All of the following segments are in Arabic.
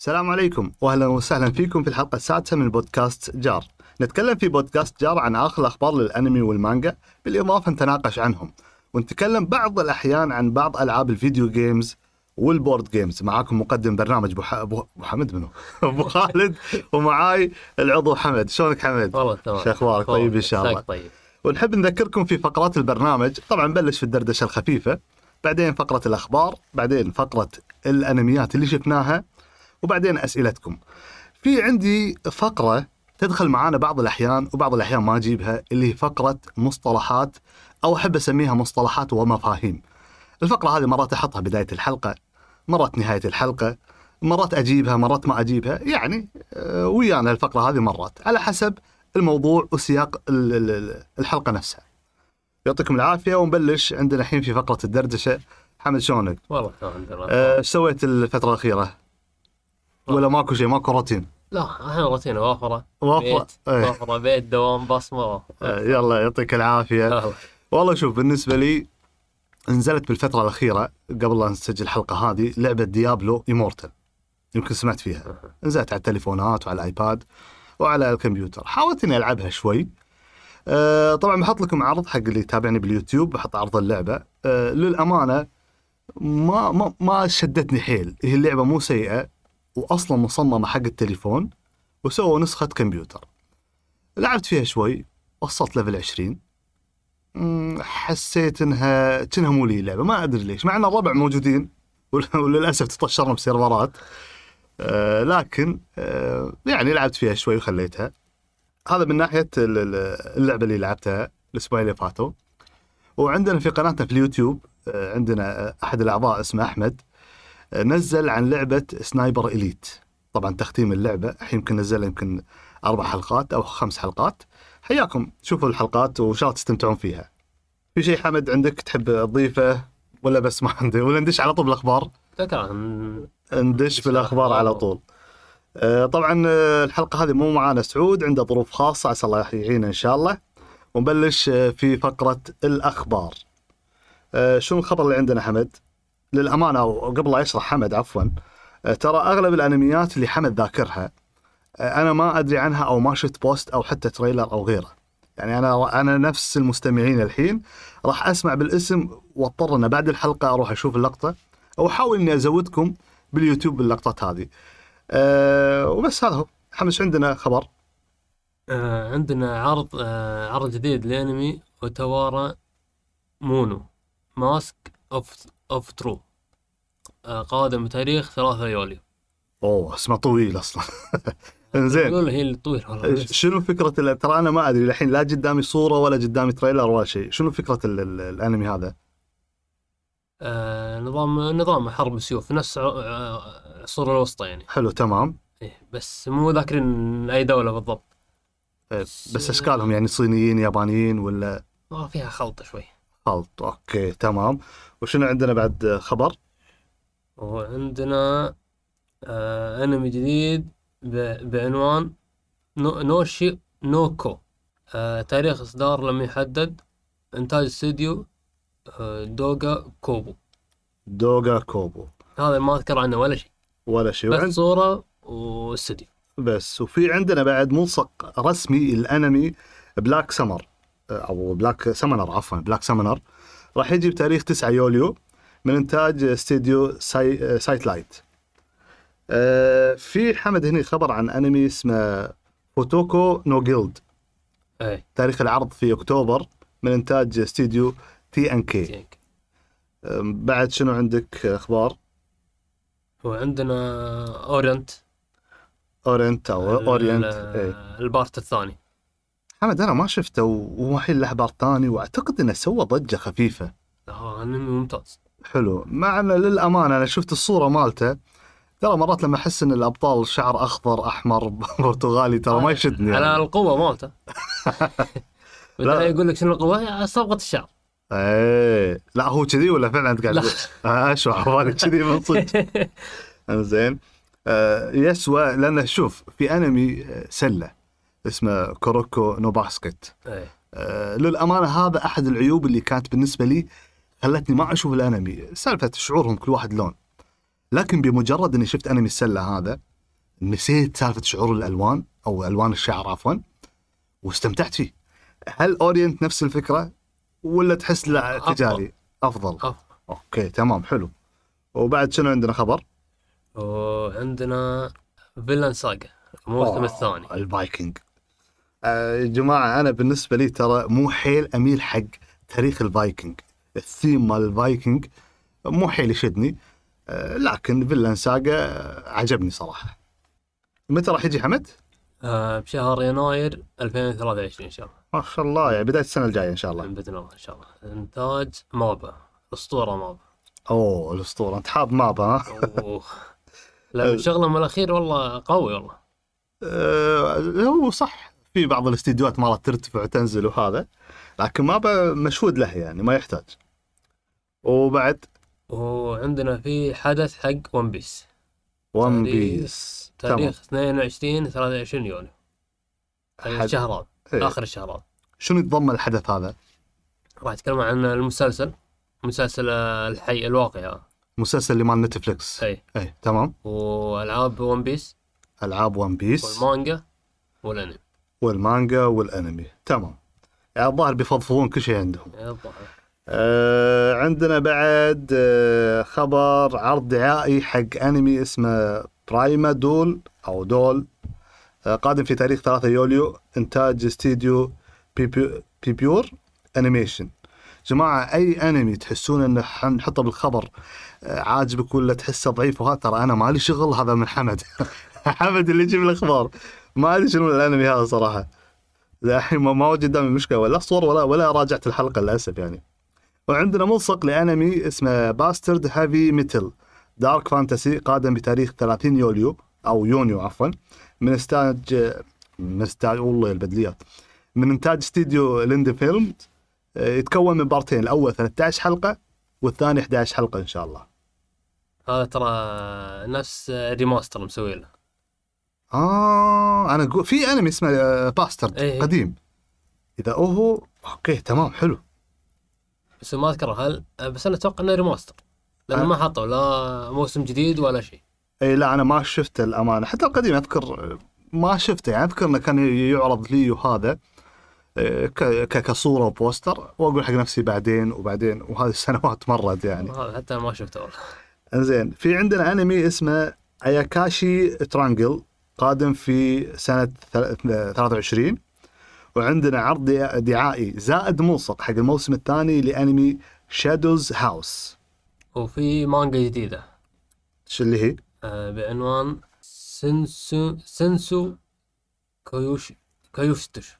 السلام عليكم واهلا وسهلا فيكم في الحلقة السادسة من بودكاست جار. نتكلم في بودكاست جار عن آخر الأخبار للأنمي والمانجا بالإضافة نتناقش عنهم. ونتكلم بعض الأحيان عن بعض ألعاب ال video games وال board games معاكم مقدم برنامج أبو ح... أبو أبو حمد منو؟ أبو خالد ومعاي العضو حمد. شلونك حمد؟ والله تمام. شو أخبارك؟ طيب إن شاء الله. طيب. ونحب نذكركم في فقرات البرنامج. طبعا نبلش في الدردشة الخفيفة بعدين فقرة الأخبار بعدين فقرة الأنميات اللي شفناها وبعدين أسئلتكم. في عندي فقرة تدخل معانا بعض الأحيان وبعض الأحيان ما أجيبها اللي هي فقرة مصطلحات أو أحب أسميها مصطلحات ومفاهيم. الفقرة هذه مرات أحطها بداية الحلقة مرات نهاية الحلقة مرات أجيبها مرات ما أجيبها يعني آه، ويانا الفقرة هذه مرات على حسب الموضوع وسياق ال- ال- ال- الحلقة نفسها. يعطيكم العافية ونبلش عندنا الحين في فقرة الدردشة. حمد شلونك؟ والله تمام الحمد لله آه، إيش سويت الفترة الأخيرة؟ ولا ماكو شيء ماكو روتين؟ لا إحنا روتين وافرة. وافرة بيت إيه. وافرة بيت دوام بصمه آه، يلا يعطيك العافية. والله. شوف بالنسبة لي نزلت بالفترة الأخيرة قبل لا نسجل الحلقة هذه لعبة Diablo Immortal يمكن سمعت فيها. نزلت على التليفونات وعلى الآيباد وعلى الكمبيوتر. حاولت إني ألعبها شوي. آه، طبعا بحط لكم عرض حق اللي يتابعني باليوتيوب بحط عرض اللعبة. آه، للأمانة ما ما ما شدتني حيل. هي اللعبة مو سيئة. واصلا مصممة حق التليفون وسووا نسخة كمبيوتر. لعبت فيها شوي وصلت level 20 مم، حسيت إنها كأنها مو لي اللعبه ما أدري ليش مع إن الربع موجودين. ول- وللأسف تطشرنا بسيرفرات. آه لكن آه يعني لعبت فيها شوي وخليتها. هذا من ناحية ال- ال- اللعبة اللي لعبتها الإسبوعين اللي فاتوا. وعندنا في قناتنا في اليوتيوب آه عندنا أحد الأعضاء اسمه أحمد. نزل عن لعبة سنايبر اليت طبعا تختيم اللعبة الحين يمكن نزلها يمكن أربع حلقات أو خمس حلقات حياكم شوفوا الحلقات وإن شاء الله تستمتعون فيها. في شيء حمد عندك تحب تضيفه ولا بس ما عندي ولا ندش على طول بالأخبار؟ ذكر عن ندش بالأخبار على طول. آه، طبعا الحلقة هذه مو معانا سعود عنده ظروف خاصة عسى الله يعينه إن شاء الله. ونبلش آه، في فقرة الأخبار. آه، شنو الخبر اللي عندنا حمد؟ للأمانة وقبل لا يشرح حمد عفوا. آه، ترى أغلب الأنميات اللي حمد ذاكرها آه، أنا ما أدري عنها أو ما شفت بوست أو حتى تريلر أو غيره. يعني أنا أنا نفس المستمعين الحين راح أسمع بالاسم واضطر ان بعد الحلقة أروح أشوف اللقطة أو أحاول إني أزودكم باليوتيوب باللقطات هذه. أه وبس هذا هو. حمد شعندنا خبر؟ آه عندنا عرض آه عرض جديد لأنمي Utawarerumono Mask of of Truth آه قادم بتاريخ 3 يوليو. أوه اسمه طويل أصلا. إنزين. يقول هي الطويل والله. شنو فكرة ال- ترى أنا ما أدري الحين لا قدامي صورة ولا قدامي trailer ولا شيء. شنو فكرة ال- ال- الأنمي هذا؟ آه نظام نظام حرب سيوف نفس ع- آه، العصور الوسطى يعني. حلو تمام. إيه بس مو ذاكرين أي دولة بالضبط. إيه، بس إشكالهم يعني صينيين يابانيين ولا؟ ما فيها خلطة شوي. خلط. okay تمام. وشنو عندنا بعد خبر؟ وعندنا آه أنمي جديد بعنوان Oshi no Ko. آه تاريخ إصدار لم يحدد. إنتاج استوديو آه دوغا كوبو. دوغا كوبو. هذا ما أذكر عنه ولا شيء. ولا شيء. بس وعند صورة واستوديو. بس. وفي عندنا بعد ملصق رسمي الانمي Black Summer أو Black Summoner عفوا Black Summoner راح يجي بتاريخ 9 يوليو من إنتاج استديو سا Satelight آه، في حمد هنا خبر عن أنمي اسمه Futoku no Guild إيه تاريخ العرض في أكتوبر من إنتاج استديو TNK. بعد شنو عندك أخبار؟ وعندنا Orient Orient أو Orient إيه. ال part الثاني. حمد أنا ما شفته وهو الحين له أخبار ثاني وأعتقد إنه سوى ضجة خفيفة. آه، انمي ممتاز. حلو. مع إنه للأمانة أنا شفت الصورة مالته ترى مرات لما أحس إن الأبطال شعر أخضر أحمر برتغالي ترى ما يشدني على يعني. القوة مالته. لا. يقول لك شنو القوة؟ صبغة الشعر. إيه. لا هو كذي ولا فعلا أنت قاعد. تقول؟ آه، اشوى حوالي كذي من صدق. زين آه يسوى لأنه شوف في أنمي آه، سلة. اسمه Kuroko no Basket. إيه. آه للأمانة هذا أحد العيوب اللي كانت بالنسبة لي خلتني ما أشوف الأنمي. سالفة شعورهم كل واحد لون. لكن بمجرد إني شفت أنمي السله هذا نسيت سالفة شعور الألوان أو ألوان الشعر عفوا واستمتعت فيه. هل Orient نفس الفكرة ولا تحس لا أفضل. تجاري؟ أفضل. أفضل. okay تمام حلو. وبعد شنو عندنا خبر؟ وعندنا Vinland Saga الموسم الثاني. الفايكنج. يا جماعة أنا بالنسبة لي ترى مو حيل أميل حق تاريخ الفايكنج. الثيم مال الفايكنج مو حيل يشدني آه، لكن Vinland Saga آه، عجبني صراحة. متى راح يجي حمد؟ آه بشهر يناير 2023 إن شاء الله. ما شاء الله يعني بداية السنة الجاية إن شاء الله. بإذن الله إن شاء الله. إنتاج MAPPA اسطوره MAPPA. أوه الأسطورة. أنت حاب MAPPA ها؟ أوه. لا من شغلهم الأخير والله قوي والله. آه، هو صح. في بعض الاستديوهات مرات ترتفع وتنزل وهذا لكن MAPPA مشهود له يعني ما يحتاج. وبعد؟ وعندنا في حدث حق One Piece One Piece تاريخ 22 23 يونيو. حد- إيه. آخر الشهر هذا شنو يتضمن الحدث هذا؟ راح أتكلم عن المسلسل. مسلسل آه، الحي الواقع هذا مسلسل اللي مال نتفلكس اي اي تمام. والعاب One Piece ألعاب One Piece والمانجا والأنمي. والمانجا والانمي. تمام. يعني الظاهر بيفضفضون كل شيء عندهم. الظاهر. آه عندنا بعد آه خبر عرض دعائي حق انمي اسمه Prima Doll أو Doll آه قادم في تاريخ 3 يوليو إنتاج استديو Bibu Bibury Animation جماعة أي أنمي تحسون إنه حنحطه بالخبر آه عاجبك ولا تحسه ضعيف؟ وهذا ترى أنا مالي شغل هذا من حمد. حمد اللي يجيب الأخبار. ما أدري شنو الانمي هذا صراحة. الحين ما وجد قدامي مشكلة. ولا صور ولا ولا راجعت الحلقة للأسف يعني. وعندنا ملصق لأنمي اسمه Bastard Heavy Metal Dark Fantasy قادم بتاريخ 30 يوليو أو يونيو عفوا. من إنتاج من إنتاج والله البدليات. من إنتاج استديو Liden Films يتكون من بارتين. الأول 13 حلقة والثاني 11 حلقة إن شاء الله. هذا ترى نفس remaster مسوي له. آه أنا أقول في انمي اسمه آه، Bastard إيه. قديم. إذا هو okay تمام حلو. بس ما أذكر هل بس أنا أتوقع إنه remaster لأنه أه. ما حطوا لا موسم جديد ولا شيء. إي لا أنا ما شفته الأمانة. حتى القديم أذكر ما شفته. يعني أذكر إنه كان يعرض لي وهذا ك- كصورة و poster وأقول حق نفسي بعدين وبعدين وهذه السنوات مرت يعني. حتى ما شفته والله. إنزين في عندنا انمي اسمه Ayakashi Triangle قادم في ثل- 23 وعندنا عرض دع- دعائي زائد ملصق حق الموسم الثاني لأنمي شادوز هاوس وفي مانجا جديدة. شو اللي هي؟ آه، بعنوان سنسو سنسو كيوش كيوشتش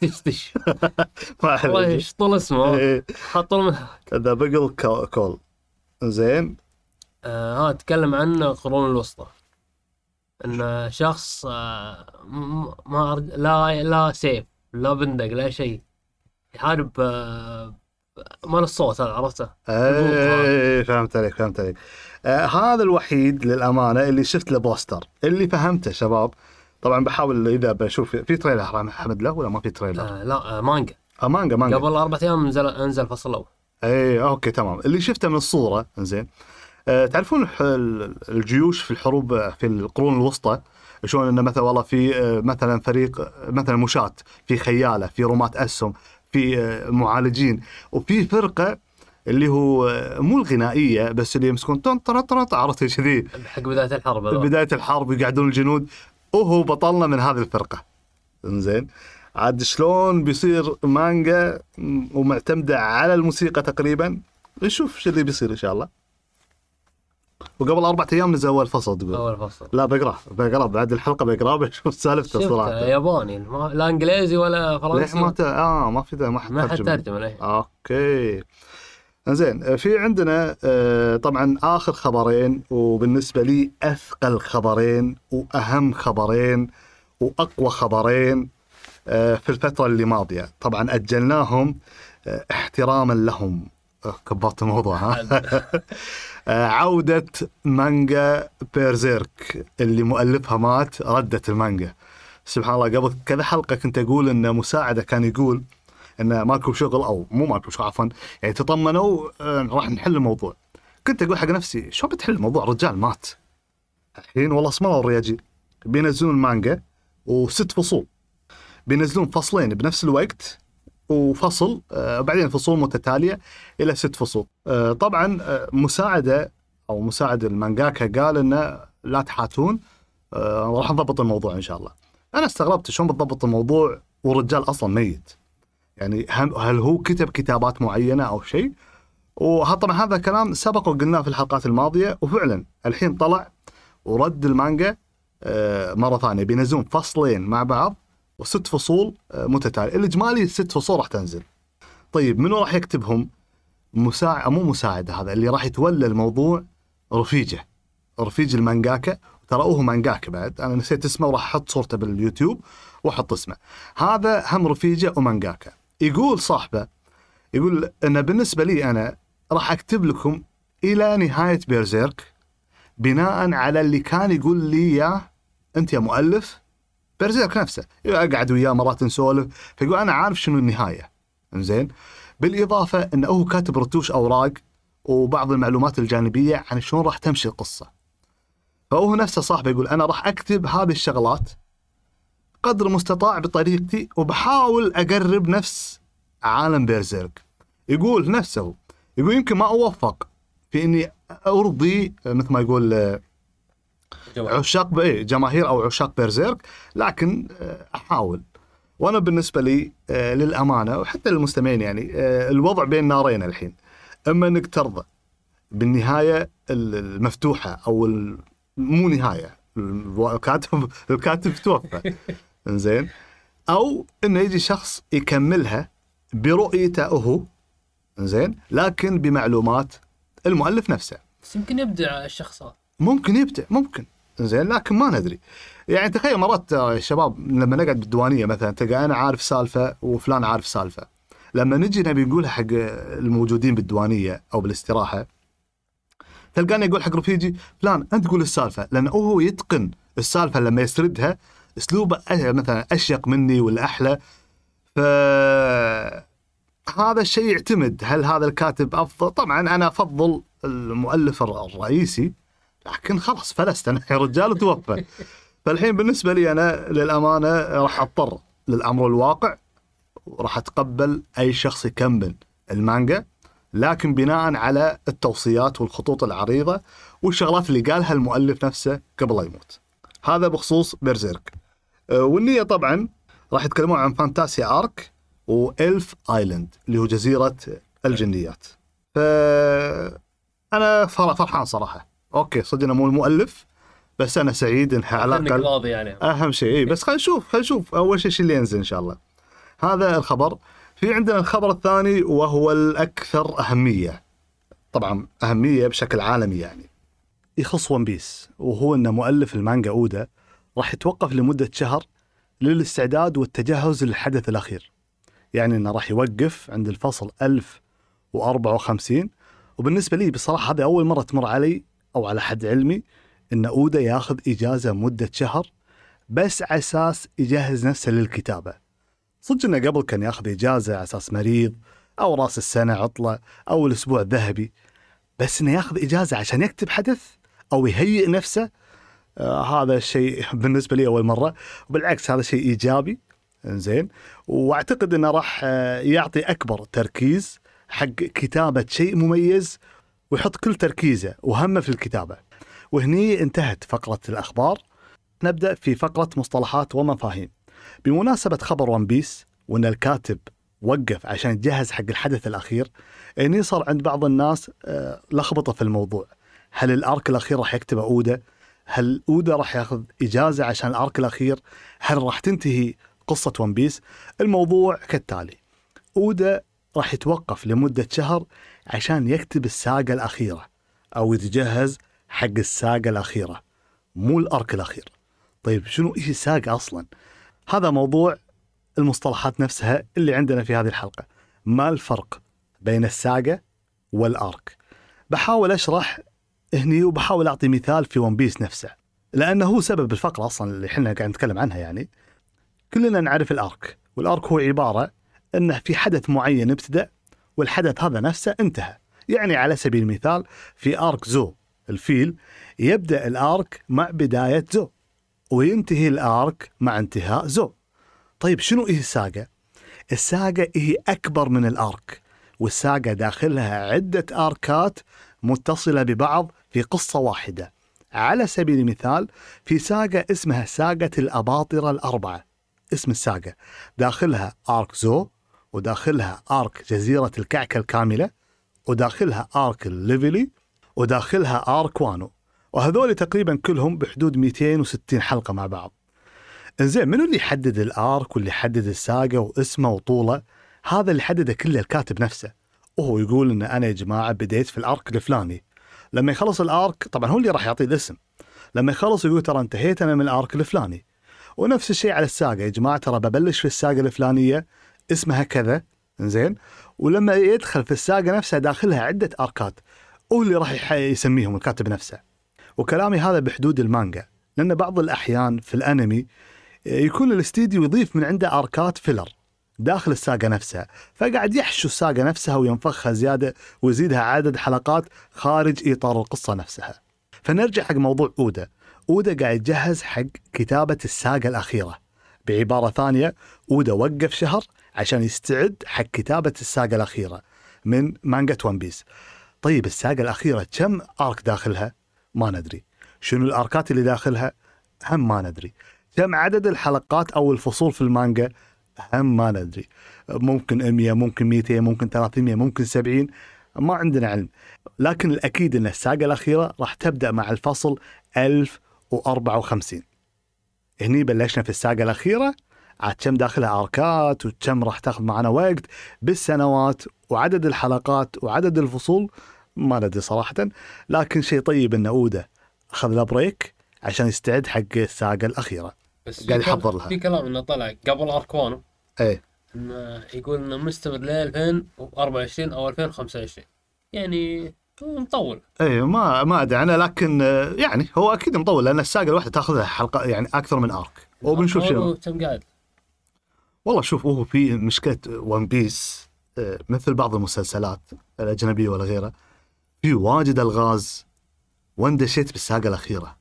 كيشتش ما والله. إيش طول اسمه؟ إيه، حطوا من ذا بيجل كول زين. آه، ها تكلم عن القرون الوسطى. ان شخص آه، ما أرد... لا لا سيف لا بندق لا شيء. يحارب آه، مال الصوت هذا عرفته؟ إيه فهمت عليك فهمت عليك. آه هذا الوحيد للأمانة اللي شفت له poster اللي فهمته شباب. طبعا بحاول إذا بشوف في trailer محمد له ولا ما في trailer؟ آه لا آه، مانجا. آه مانجا مانجا. قبل أربع أيام نزل انزل الفصل الأول. اي okay تمام. اللي شفته من الصورة زين آه تعرفون الح- ال- الجيوش في الحروب في القرون الوسطى؟ شلون إنه مثلا والله في آه، مثلا فريق آه، مثلا مشاة في خيالة في رماة أسهم في آه، معالجين. وفي فرقة اللي هو آه، مو الغنائية بس اللي يمسكون طن طن طن طن، عرفت كذي حق بداية الحرب. بداية الحرب يقعدون الجنود. وهو بطلنا من هذه الفرقة. إنزين. عاد شلون بيصير مانجا ومعتمدة على الموسيقى تقريبا؟ نشوف شو اللي بيصير إن شاء الله. وقبل أربع أيام نزل اول فصل تقول. أول فصل. لا بقراه بقراه بعد الحلقة بقراه بشوف سالفته صراحة. ياباني. لا إنجليزي ولا فرنسي. ما ت... آه ما في ذا ما حد ما حد. ترجم له okay. زين في عندنا آه، طبعا آخر خبرين وبالنسبة لي أثقل خبرين وأهم خبرين وأقوى خبرين آه، في الفترة اللي ماضية. طبعا أجلناهم آه، احتراما لهم. آه، كبرت الموضوع ها؟ آه، عودة مانجا بيرزيرك اللي مؤلفها مات ردت المانجا. سبحان الله قبل كذا حلقة كنت أقول إن مساعدة كان يقول إن ماكو شغل أو مو ماكو شغل عفوا يعني تطمنوا آه، راح نحل الموضوع. كنت أقول حق نفسي شلون بتحل موضوع رجال مات. الحين والله اسم الله الرياجيل بينزلون المانجا وست فصول. بينزلون فصلين بنفس الوقت وفصل آه، وبعدين فصول متتالية إلى ست فصول. آه، طبعا آه، مساعدة أو مساعد المانجاكا قال إنه لا تحاتون. آه، راح نضبط الموضوع إن شاء الله. أنا استغربت شلون بتضبط الموضوع والرجال أصلا ميت. يعني هل هو كتب كتابات معينة أو شيء؟ وطبعا هذا كلام سبق وقلناه في الحلقات الماضية وفعلا الحين طلع ورد المانجا آه، مرة ثانية. بينزلون فصلين مع بعض وست فصول آه، متتالية. الاجمالي ست فصول راح تنزل. طيب منو راح يكتبهم؟ مساعد مو مساعد هذا اللي راح يتولى الموضوع رفيجة. رفيج المانجاكا. ترى هو مانجاكا بعد. أنا نسيت اسمه وراح أحط صورته باليوتيوب وأحط اسمه. هذا هم رفيجة ومانجاكا. يقول صاحبه يقول ان بالنسبة لي أنا راح أكتب لكم إلى نهاية بيرزيرك بناء على اللي كان يقول لي إياه. أنت يا مؤلف بيرزيرك نفسه اقعد وياه مرات نسولف فيقول أنا عارف شنو النهاية. زين بالإضافة انه هو كاتب رتوش أوراق وبعض المعلومات الجانبية عن شلون راح تمشي القصة. فهو نفسه صاحبه يقول أنا راح أكتب هذه الشغلات قدر المستطاع بطريقتي وبحاول أقرب نفس عالم بيرزيرك. يقول نفسه يقول يمكن ما أوفق في إني أرضي مثل ما يقول جواب. عشاق ب- إيه، جماهير أو عشاق بيرزيرك. لكن آه، أحاول. وأنا بالنسبة لي آه، للأمانة وحتى للمستمعين يعني آه، الوضع بين نارين الحين. إما إنك ترضى بالنهاية ال- المفتوحة أو ال- مو نهاية الكاتب الكاتب توفى. زين أو انه يجي شخص يكملها برؤيته هو. زين لكن بمعلومات المؤلف نفسه. بس يمكن يبدع الشخص هذا ممكن يبدع ممكن. زين لكن ما ندري. يعني تخيل مرات آه، الشباب لما نقعد بالديوانية مثلا تلقى أنا عارف سالفة وفلان عارف سالفة. لما نجي نبي نقولها حق الموجودين بالديوانية أو بالاستراحة تلقاني يقول حق رفيجي فلان أنت قول السالفة. لأنه هو يتقن السالفة لما يسردها اسلوبه أ- مثلا أشيق مني ولا أحلى. ف هذا الشيء يعتمد هل هذا الكاتب أفضل؟ طبعا أنا أفضل المؤلف الر- الرئيسي. لكن خلاص فلست أنا يا رجال وتوفى فالحين بالنسبة لي أنا للأمانة راح أضطر للأمر الواقع وراح أتقبل أي شخص يكمل المانجا لكن بناء على التوصيات والخطوط العريضة والشغلات اللي قالها المؤلف نفسه قبل لا يموت. هذا بخصوص Berserk. أه، والنية طبعا راح يتكلمون عن Fantasia arc و Elf Island اللي هو جزيرة الجنيات. ف أنا فر- فرحان صراحة. okay صدق أنا مو المؤلف بس أنا سعيد انها على الاقل راضي يعني. أهم شيء. إيه بس خلينا نشوف خلينا نشوف. أول شيء اللي ينزل إن شاء الله. هذا الخبر. في عندنا الخبر الثاني وهو الأكثر أهمية. طبعا أهمية بشكل عالمي يعني. يخص ون بيس وهو ان مؤلف المانجا أودا راح يتوقف لمدة شهر للاستعداد والتجهز للحدث الأخير. يعني إنه راح يوقف عند الفصل 1054 وبالنسبة لي بصراحة هذه أول مرة تمر علي أو على حد علمي إن اودا ياخذ إجازة مدة شهر بس على أساس يجهز نفسه للكتابة. صدق إنه قبل كان ياخذ إجازة على أساس مريض أو راس السنة عطلة أو الأسبوع الذهبي بس إنه ياخذ إجازة عشان يكتب حدث أو يهيئ نفسه. آه هذا الشيء بالنسبة لي أول مرة وبالعكس هذا شيء إيجابي. زين وأعتقد إنه راح آه، يعطي أكبر تركيز حق كتابة شيء مميز ويحط كل تركيزه وهمه في الكتابة. وهني انتهت فقرة الأخبار نبدأ في فقرة مصطلحات ومفاهيم. بمناسبة خبر One Piece وأن الكاتب وقف عشان يتجهز حق الحدث الأخير هني صار عند بعض الناس آه، لخبطة في الموضوع. هل ال arc الأخير راح يكتبه اودا؟ هل اودا راح ياخذ إجازة عشان ال arc الأخير؟ هل راح تنتهي قصة One Piece؟ الموضوع كالتالي. اودا راح يتوقف لمدة شهر عشان يكتب الساقة الأخيرة أو يتجهز حق الساقة الأخيرة مو الأرك الأخير. طيب شنو إيش الساقه أصلا؟ هذا موضوع المصطلحات نفسها اللي عندنا في هذه الحلقة. ما الفرق بين الساقة والأرك؟ بحاول أشرح هني وبحاول أعطي مثال في ون بيس نفسه لأنه هو سبب الفقره أصلا اللي إحنا قاعد نتكلم عنها يعني كلنا نعرف الأرك والأرك هو عبارة انه في حدث معين ابتدأ والحدث هذا نفسه انتهى. يعني على سبيل المثال في آرك زو الفيل يبدأ الآرك مع بداية زو وينتهي الآرك مع انتهاء زو. طيب شنو هي الساقة؟ الساقة هي أكبر من الأرك والساقة داخلها عدة أركات متصلة ببعض في قصة واحدة. على سبيل المثال في ساقة اسمها ساقة الأباطرة الأربعة. اسم ال saga؟ داخلها arc Zou وداخلها arc جزيرة الكعكة الكاملة وداخلها arc ال Reverie وداخلها arc وانو وهذول تقريبا كلهم بحدود 260 حلقة مع بعض زين منو اللي يحدد ال arc واللي يحدد ال saga واسمه وطوله؟ هذا اللي حدده كله الكاتب نفسه. وهو يقول إن أنا يا جماعة بديت في ال arc الفلاني. لما يخلص ال arc طبعا هو اللي راح يعطيه الاسم. لما يخلص يقول ترى انتهيت أنا من الآرك الفلاني. ونفس الشيء على الساقة يا جماعة ترى ببلش في الساقة الفلانية اسمها كذا. زين ولما يدخل في الساقة نفسها داخلها عدة أركات. هو اللي راح يسميهم الكاتب نفسه. وكلامي هذا بحدود المانجا. لأن بعض الأحيان في الأنمي يكون الاستديو يضيف من عنده أركات فيلر داخل الساقة نفسها. فقاعد يحشو الساقة نفسها وينفخها زيادة ويزيدها عدد حلقات خارج إطار القصة نفسها. فنرجع حق موضوع أودا. أودا قاعد يجهز حق كتابة الساقة الأخيرة. بعبارة ثانية أودا وقف شهر عشان يستعد حق كتابة الساقة الأخيرة من مانجا ون بيس طيب الساقة الأخيرة كم أرك داخلها؟ ما ندري. شنو الأركات اللي داخلها؟ هم ما ندري. كم عدد الحلقات أو الفصول في المانجا؟ هم ما ندري. ممكن 100 ممكن 200 ممكن 300 ممكن 70 ما عندنا علم. لكن الأكيد إن الساقة الأخيرة راح تبدأ مع الفصل 1054 هني بلشنا في الساقة الأخيرة. عاد كم داخلها أركات وكم راح تاخذ معنا وقت بالسنوات وعدد الحلقات وعدد الفصول ما ندري صراحة. لكن شيء طيب ان أودة أخذ له بريك عشان يستعد حق الساقة الأخيرة. بس قاعد يحضر لها. في كلام إنه طلع قبل اركوانو إيه. إنه يقول إنه مستمر ل 2024 أو 2025 يعني مطول. إيه ما ما أدري أنا لكن يعني هو أكيد مطول لأن الساقة الواحدة تاخذها حلقة يعني أكثر من أرك. وبنشوف شنو. كم قاعد. والله شوف هو في مشكلة ون بيس آه، مثل بعض المسلسلات الأجنبية ولا غيرها في واجد ألغاز واندشيت بالساقة الأخيرة.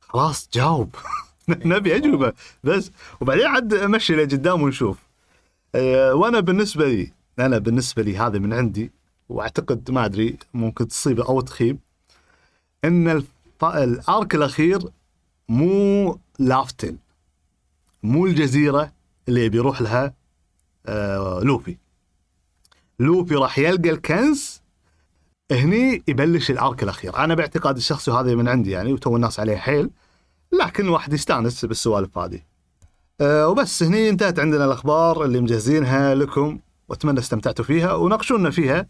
خلاص جاوب. نبي أجوبه. بس وبعدين عاد مشي لقدام ونشوف. آه، وأنا بالنسبة لي أنا بالنسبة لي هذا من عندي وأعتقد ما أدري ممكن تصيب أو تخيب إن الف... الأرك الأخير مو لافتن مو الجزيرة اللي بيروح لها آه لوفي. لوفي راح يلقى الكنز هني يبلش الارك الأخير. أنا باعتقادي الشخصي وهذا من عندي يعني وتو الناس عليه حيل لكن الواحد يستانس بالسوالف هذه. أه وبس هني انتهت عندنا الأخبار اللي مجهزينها لكم وأتمنى استمتعتوا فيها وناقشونا فيها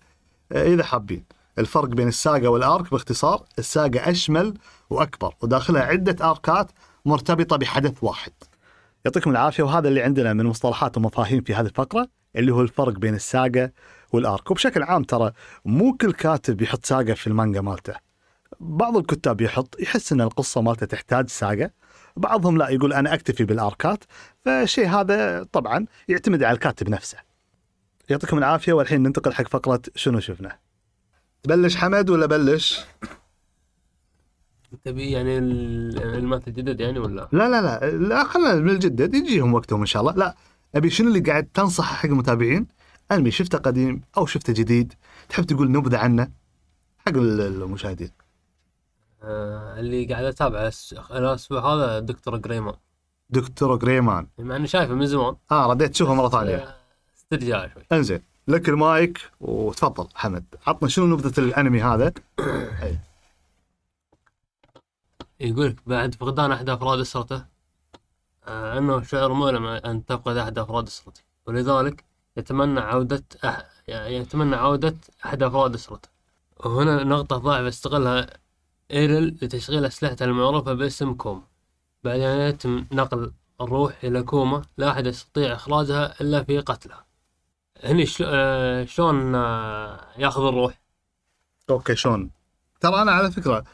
أه إذا حابين. الفرق بين الساقة والارك باختصار الساقة أشمل وأكبر وداخلها عدة اركات مرتبطة بحدث واحد. يعطيكم العافية وهذا اللي عندنا من مصطلحات ومفاهيم في هذه الفقرة اللي هو الفرق بين الساقة والآرك. وبشكل عام ترى مو كل كاتب يحط ساقة في المانجا مالته. بعض الكتاب يحط يحس إن القصة مالته تحتاج ساقة. بعضهم لا يقول أنا أكتفي بالآركات. فالشيء هذا طبعا يعتمد على الكاتب نفسه. يعطيكم العافية والحين ننتقل حق فقرة شنو شفنا. تبلش حمد ولا بلش؟ تبي يعني ال- المات الجدد يعني ولا؟ لا لا لا لا خلينا من الجدد يجيهم وقتهم إن شاء الله. لا أبي شنو اللي قاعد تنصح حق المتابعين؟ أنمي شفته قديم أو شفته جديد تحب تقول نبذة عنه؟ حق ال- المشاهدين. آه اللي قاعد أتابعه الأسبوع هذا دكتور جريمان. دكتور جريمان. مع اني شايفه من زمان. آه رديت تشوفه مرة ثانية. آه، استرجاع شوي. انزين لك المايك وتفضل حمد. عطنا شنو نبذة الأنمي هذا؟ يقول بعد فقدان أحد أفراد أسرته؟ آه أنه شعور مؤلم أن تفقد أحد أفراد أسرته. ولذلك يتمنى عودة أح... يتمنى عودة أحد أفراد أسرته. وهنا نقطة ضعف استغلها ايرل لتشغيل أسلحته المعروفة باسم أكوما. بعد أن يتم نقل الروح إلى أكوما لا أحد يستطيع إخراجها إلا في قتلها هني. آه شلون آه يأخذ الروح؟ okay شلون؟ ترى أنا على فكرة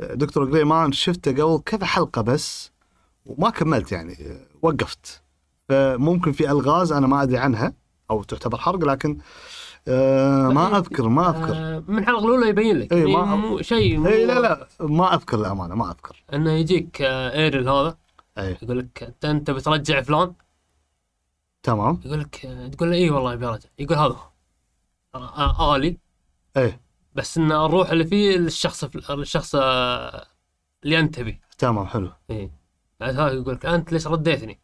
دكتور جريمان شفته قبل كذا حلقة بس وما كملت يعني وقفت. فممكن في ألغاز أنا ما أدري عنها أو تعتبر حرق لكن آه ما أذكر ما أذكر. آه، من الحلقة الأولى يبين لك. إيه، يعني ما- مو شيء مو اي لا لا ما أذكر الأمانة ما أذكر. إنه يجيك آه، ايرل هذا. اي يقول لك انت بترجع فلان؟ تمام. يقول لك آه، تقول له اي والله ابي ارجع يقول هذا. هو. آه، آلي. اي بس إن الروح اللي فيه للشخص الشخص آه، اللي انت تبيه تمام حلو. اي هذا يقول لك أنت ليش رديتني؟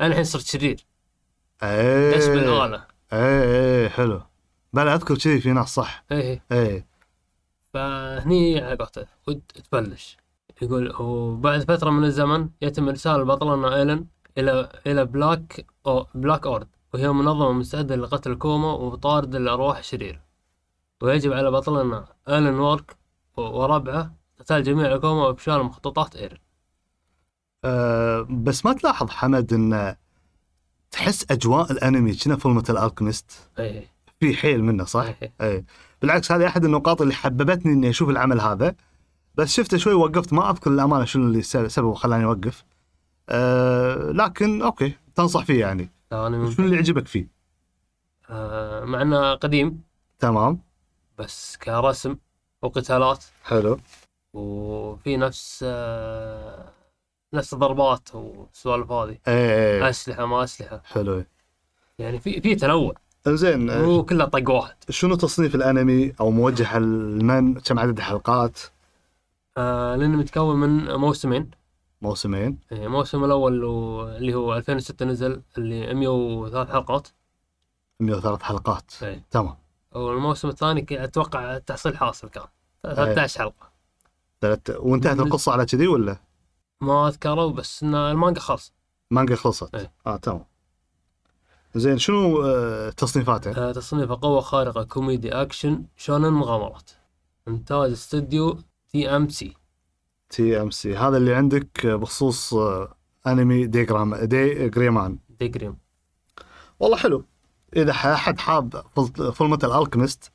أنا الحين صرت شرير. اي دش بالاله اي اي حلو. بلا أذكر كذي في ناس صح. اي اي اي فهني علاقته ود تبلش. يقول وبعد فترة من الزمن يتم إرسال بطلنا إيلن إلى إلى بلاك أو بلاك أورد وهي منظمة مستعدة لقتل أكوما وطارد الأرواح الشريرة ويجب على بطلنا ألن ووكر وربعه قتال جميع الأكوما وإفشال مخططات إيرل أه بس ما تلاحظ حمد إن تحس أجواء الأنمي كنه Fullmetal Alchemist إيه. في حيل منه صح؟ إيه. اي بالعكس هذه أحد النقاط اللي حببتني إني أشوف العمل هذا. بس شفته شوي وقفت ما أذكر الأمانة شنو اللي سبب سبب خلاني أوقف. أه لكن أوكي تنصح فيه يعني. شنو اللي عجبك فيه؟ آه مع إنه قديم. تمام. بس كرسم وقتالات. حلو. وفي نفس آه نفس الضربات والسوالف هذه. اي أسلحة ما أسلحة. حلو. يعني في في تنوع. زين مو كله طق واحد. شنو تصنيف الأنمي أو موجه لمن كم عدد الحلقات؟ آه لأنه متكون من موسمين. موسمين. يعني الموسم الأول و- اللي هو 2006 نزل اللي 103 حلقات. 103 حلقات. إيه. تمام. والموسم الثاني أتوقع تحصيل حاصل كان. 13 حلقة. ثلاث وانتهت القصة على كذي ولا؟ ما أذكره بس إن المانجا خلص مانجا خلصت. إيه. آه تمام. زين شنو آه تصنيفاته؟ آه تصنيفه قوة خارقة كوميدي action shonen مغامرات. إنتاج استوديو تي إم سي. تي إم سي. هذا اللي عندك بخصوص آه أنمي D.Gray-man D.Gray-man. D.Gray. والله حلو. إذا أحد حاب Fullmetal Alchemist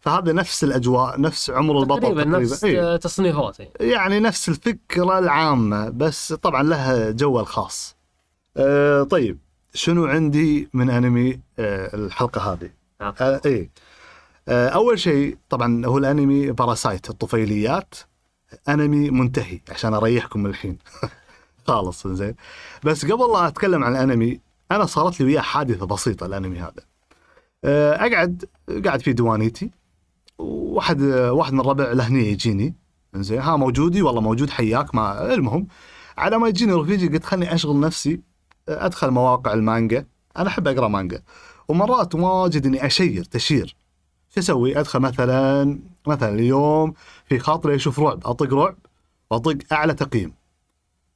فهذا نفس الأجواء نفس عمر البطل تقريبا تقريبا, نفس إيه. تصنيفاته. يعني نفس الفكرة العامة بس طبعا لها جو الخاص. آه طيب شنو عندي من أنمي آه الحلقة هذه؟ نعم. آه إيه. آه أول شيء طبعا هو الأنمي باراسايت الطفيليات. أنمي منتهي عشان أريحكم الحين. خالص زين. بس قبل لا أتكلم عن الأنمي أنا صارت لي وياه حادثة بسيطة الانمي هذا. آه، أقعد قاعد في ديوانيتي واحد واحد من الربع له نية يجيني. زين ها موجودي؟ والله موجود حياك ما المهم على ما يجيني رفيجي قلت خلني أشغل نفسي أدخل مواقع المانجا. أنا أحب أقرأ مانجا. ومرات واجد إني أشير تشير. شو أسوي؟ أدخل مثلا مثلا اليوم في خاطري أشوف رعب أطق رعب وأطق أعلى تقييم.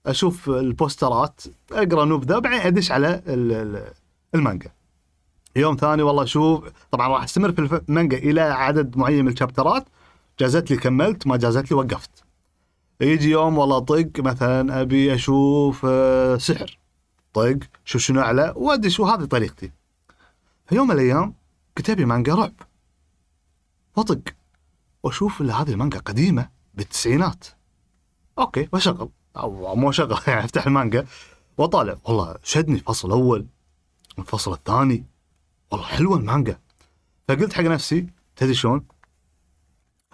أشوف البوسترات أقرأ نبذة بعدين أدش على ال- ال- المانجا. يوم ثاني والله أشوف طبعا راح أستمر في المانجا إلى عدد معين من الشابترات. جازت لي كملت ما جازت لي وقفت. يجي يوم والله طق مثلا أبي أشوف آه، سحر. طق شوف شنو أعلى وأدش وهذه طريقتي. في يوم من الأيام قلت أبي مانجا رعب. وطق وأشوف إن هذه المانجا قديمة بالتسعينات. okay بشغل أو مو شغل يعني أفتح المانجا وأطالع. والله شدني الفصل الأول الفصل الثاني. والله حلوة المانجا. فقلت حق نفسي تدري شلون؟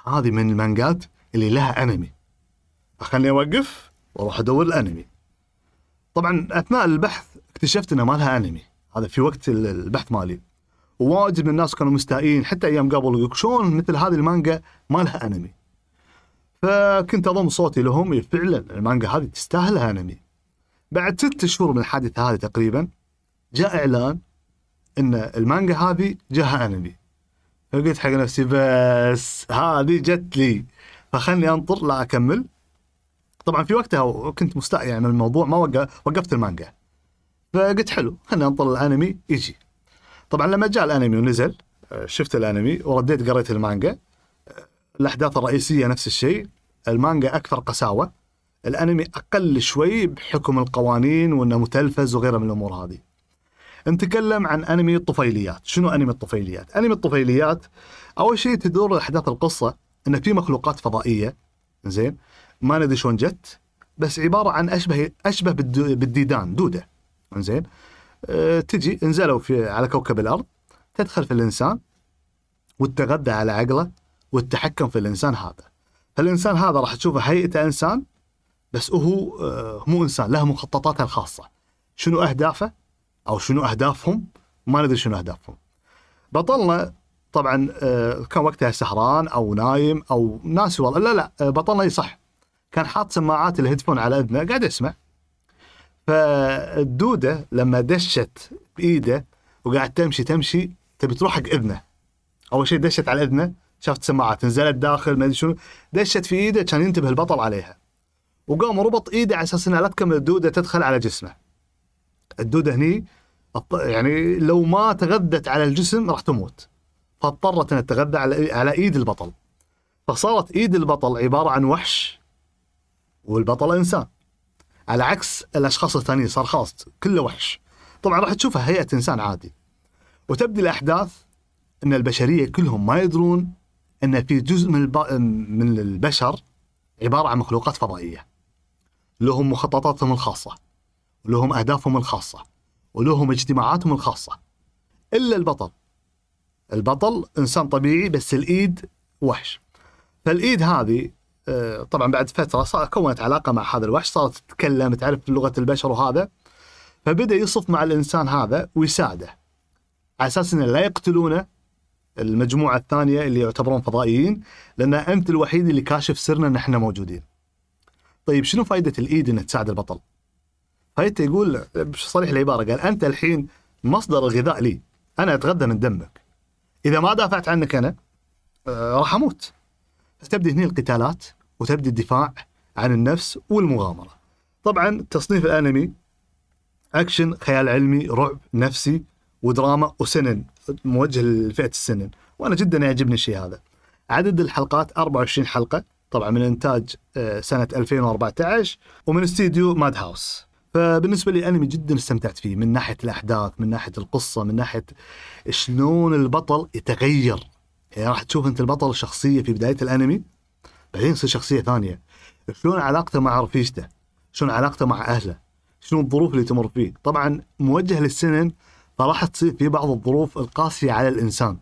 هذه من المانجات اللي لها أنمي. فخلني أوقف وأروح أدور الأنمي. طبعا أثناء البحث اكتشفت إنه ما لها أنمي. هذا في وقت ال- البحث مالي. وواجد من الناس كانوا مستائين حتى أيام قبل يقول شلون مثل هذه المانجا ما لها أنمي. فكنت أضم صوتي لهم فعلا المانجا هذه تستاهل انمي بعد ست شهور من الحادثة هذه تقريبا جاء إعلان إن المانجا هذه جاها انمي فقلت حق نفسي بس هذه جت لي فخلني أنطر لا أكمل. طبعا في وقتها كنت مستاء يعني من الموضوع ما وقف وقفت المانجا. فقلت حلو خليني أنطر الانمي يجي. طبعا لما جاء الانمي ونزل آه، شفت الانمي ورديت قريت المانجا. الأحداث الرئيسية نفس الشيء. المانجا أكثر قساوة. الأنمي أقل شوي بحكم القوانين وأنه متلفز وغيره من الأمور هذه. نتكلم عن أنمي الطفيليات. شنو أنمي الطفيليات؟ أنمي الطفيليات أول شيء تدور أحداث القصة أن في مخلوقات فضائية. زين؟ ما ندري شلون جت بس عبارة عن أشبه أشبه بالديدان دودة. زين؟ أه تجي نزلوا في على كوكب الأرض تدخل في الإنسان والتغذى على عقله. والتحكم في الإنسان هذا. فالانسان هذا راح تشوفه هيئته إنسان بس هو آه، مو إنسان له مخططاته الخاصة. شنو أهدافه؟ أو شنو أهدافهم؟ ما ندري شنو أهدافهم. بطلنا طبعا آه، كان وقتها سهران أو نايم أو ناسي والله. لا لا آه، بطلنا يصح. كان حاط سماعات الهيدفون على اذنه قاعد يسمع. فالدودة لما دشت بإيده وقاعد تمشي تمشي تبي تروح حق إذنه. أول شيء دشت على إذنه شافت سماعات نزلت داخل ما أدري شنو دشت في إيده كان ينتبه البطل عليها. وقام ربط إيده على أساس إنها لا تكمل الدودة تدخل على جسمه. الدودة هني يعني لو ما تغذت على الجسم راح تموت. فاضطرت إنها تتغذى على على إيد البطل. فصارت إيد البطل عبارة عن وحش والبطل إنسان. على عكس الأشخاص الثانيين صار خلاص كله وحش. طبعا راح تشوفها هيئة إنسان عادي. وتبدي الأحداث إن البشرية كلهم ما يدرون إن في جزء من الب... من البشر عبارة عن مخلوقات فضائية. لهم مخططاتهم الخاصة ولهم أهدافهم الخاصة ولهم اجتماعاتهم الخاصة. إلا البطل. البطل إنسان طبيعي بس الإيد وحش. فالإيد هذه آه، طبعا بعد فترة كونت علاقة مع هذا الوحش صارت تتكلم تعرف لغة البشر وهذا. فبدأ يصف مع الإنسان هذا ويساعده. على أساس إنه لا يقتلونه المجموعة الثانية اللي يعتبرون فضائيين لأن أنت الوحيد اللي كاشف سرنا ان إحنا موجودين. طيب شنو فائده الإيد إنها تساعد البطل؟ فايدته يقول بصريح العبارة قال أنت الحين مصدر الغذاء لي، أنا اتغذى من دمك. إذا ما دافعت عنك أنا آه، راح أموت. فتبدي هنا القتالات وتبدي الدفاع عن النفس والمغامرة. طبعا تصنيف الأنمي أكشن، خيال علمي، رعب، نفسي، ودراما وسنن موجه لفئة السنن وأنا جدا يعجبني الشيء هذا. عدد الحلقات 24 حلقة طبعا من إنتاج آه، سنة 2014 ومن استديو ماد هاوس. فبالنسبة لي أنمي جدا استمتعت فيه من ناحية الأحداث، من ناحية القصة، من ناحية شلون البطل يتغير. يعني راح تشوف أنت البطل شخصية في بداية الأنمي بعدين يصير شخصية ثانية. شلون علاقته مع رفيجته؟ شلون علاقته مع أهله؟ شنو الظروف اللي تمر فيه؟ طبعا موجه للسنن فراح تصير في بعض الظروف القاسية على الإنسان.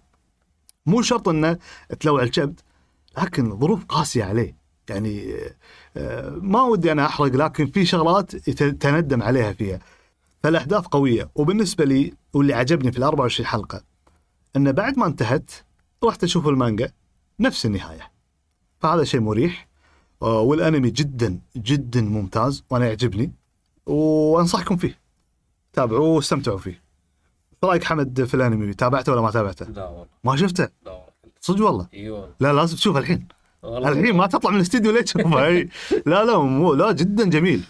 مو شرط إنه تلوع الكبد لكن ظروف قاسية عليه. يعني آه، ما ودي أنا أحرق لكن في شغلات تندم عليها فيها. فالأحداث قوية وبالنسبة لي واللي عجبني في ال 24 حلقة انه بعد ما انتهت رحت أشوف المانجا نفس النهاية. فهذا شيء مريح آه، والأنمي جدا جدا ممتاز وأنا يعجبني وأنصحكم فيه. تابعوه واستمتعوا فيه. إيش رأيك حمد في الأنمي؟ تابعته ولا ما تابعته؟ لا والله. ما شفته؟ لا والله. صدق والله؟ اي والله. لا لازم تشوفه الحين. الحين ما تطلع من الاستديو ليه تشوفه اي لا لا مو لا جدا جميل.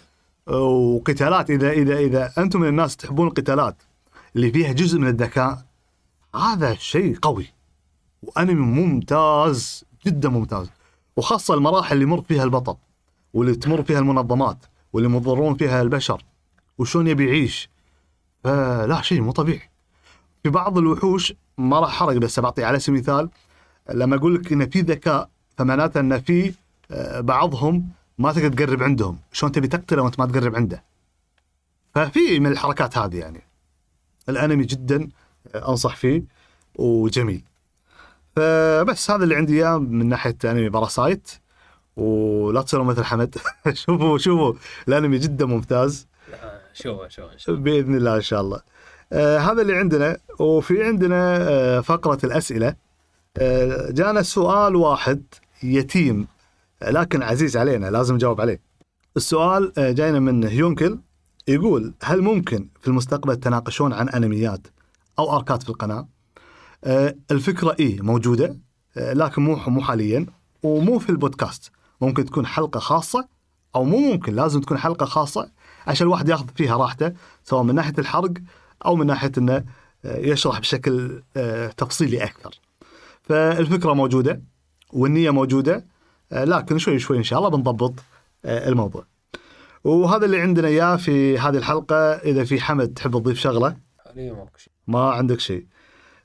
وقتالات إذا إذا إذا أنتم من الناس تحبون القتالات اللي فيها جزء من الذكاء هذا شيء قوي. وأنمي ممتاز جدا ممتاز. وخاصة المراحل اللي يمر فيها البطل واللي تمر فيها المنظمات واللي مضرون فيها البشر وشلون يبي يعيش. فلا شيء مو طبيعي. في بعض الوحوش ما راح احرق بس بعطي على سبيل المثال لما أقول لك إن في ذكاء فمعناته إن في آه، بعضهم ما تقدر تقرب عندهم. شلون تبي تقتله وأنت ما تقرب عنده؟ ففي من الحركات هذه يعني. الأنمي جدا آه، أنصح فيه وجميل. فبس هذا اللي عندي إياه من ناحية أنمي باراسايت. ولا تصيروا مثل حمد. شوفوا شوفوا. الأنمي جدا ممتاز. شوفه شوفه. بإذن الله إن شاء الله. آه هذا اللي عندنا وفي عندنا آه فقرة الأسئلة. آه جانا سؤال واحد يتيم لكن عزيز علينا لازم نجاوب عليه. السؤال آه جاينا من هيونكل يقول هل ممكن في المستقبل تناقشون عن أنميات أو آركات في القناة؟ آه الفكرة إيه موجودة آه لكن مو مو حاليا ومو في البودكاست ممكن تكون حلقة خاصة أو مو ممكن لازم تكون حلقة خاصة عشان الواحد ياخذ فيها راحته سواء من ناحية الحرق أو من ناحية إنه آه، يشرح بشكل آه، تفصيلي أكثر. فالفكرة موجودة والنية موجودة آه، لكن شوي شوي إن شاء الله بنضبط الموضوع. وهذا اللي عندنا إياه في هذه الحلقة. إذا في حمد تحب تضيف شغلة؟ ما عندك شيء.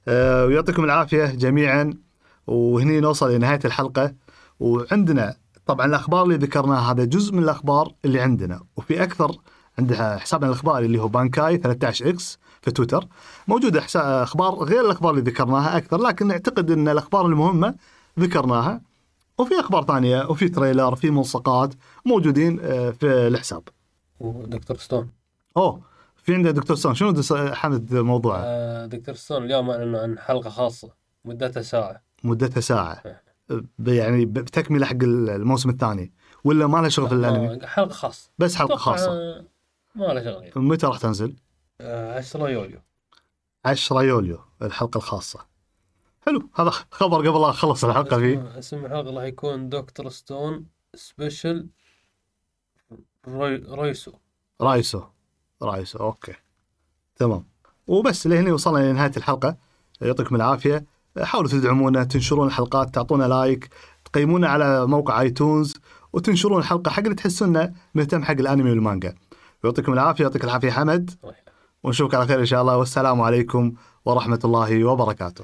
ويعطيكم العافية جميعا. وهني نوصل لنهايه الحلقة. وعندنا طبعا الأخبار اللي ذكرناها هذا جزء من الأخبار اللي عندنا. وفي أكثر عندها حسابنا الأخباري اللي هو Bankai 13 X. في تويتر. موجودة أحسا- أخبار غير الأخبار اللي ذكرناها أكثر لكن نعتقد إن الأخبار المهمة ذكرناها. وفي أخبار ثانية وفي trailer في ملصقات موجودين آه، في الحساب. و Doctor Stone. أوه في عندنا Doctor Stone شنو حمد موضوعه؟ آه Doctor Stone اليوم أعلنوا عن حلقة خاصة مدتها ساعة. مدتها ساعة. ب- يعني بتكملة حق الموسم الثاني. ولا ما لها شغل في الأنمي؟ حلقة خاصة. بس حلقة خاصة. ما له شغل يعني. متى راح تنزل؟ آه، 10 يوليو. 10 يوليو الحلقة الخاصة. حلو هذا خبر قبل لا أخلص الحلقة فيه. اسم- الحلقة راح يكون Doctor Stone special Ryu Ryusui. Ryusui Ryusui okay. تمام. وبس لهنا وصلنا لنهايه الحلقة. يعطيكم العافية. حاولوا تدعمونا تنشرون الحلقات تعطونا لايك تقيمونا على موقع آيتونز وتنشرون الحلقة حق اللي تحسون مهتم حق الأنمي والمانجا. يعطيكم العافية يعطيك العافية حمد. ونشوفك على خير إن شاء الله. والسلام عليكم ورحمة الله وبركاته.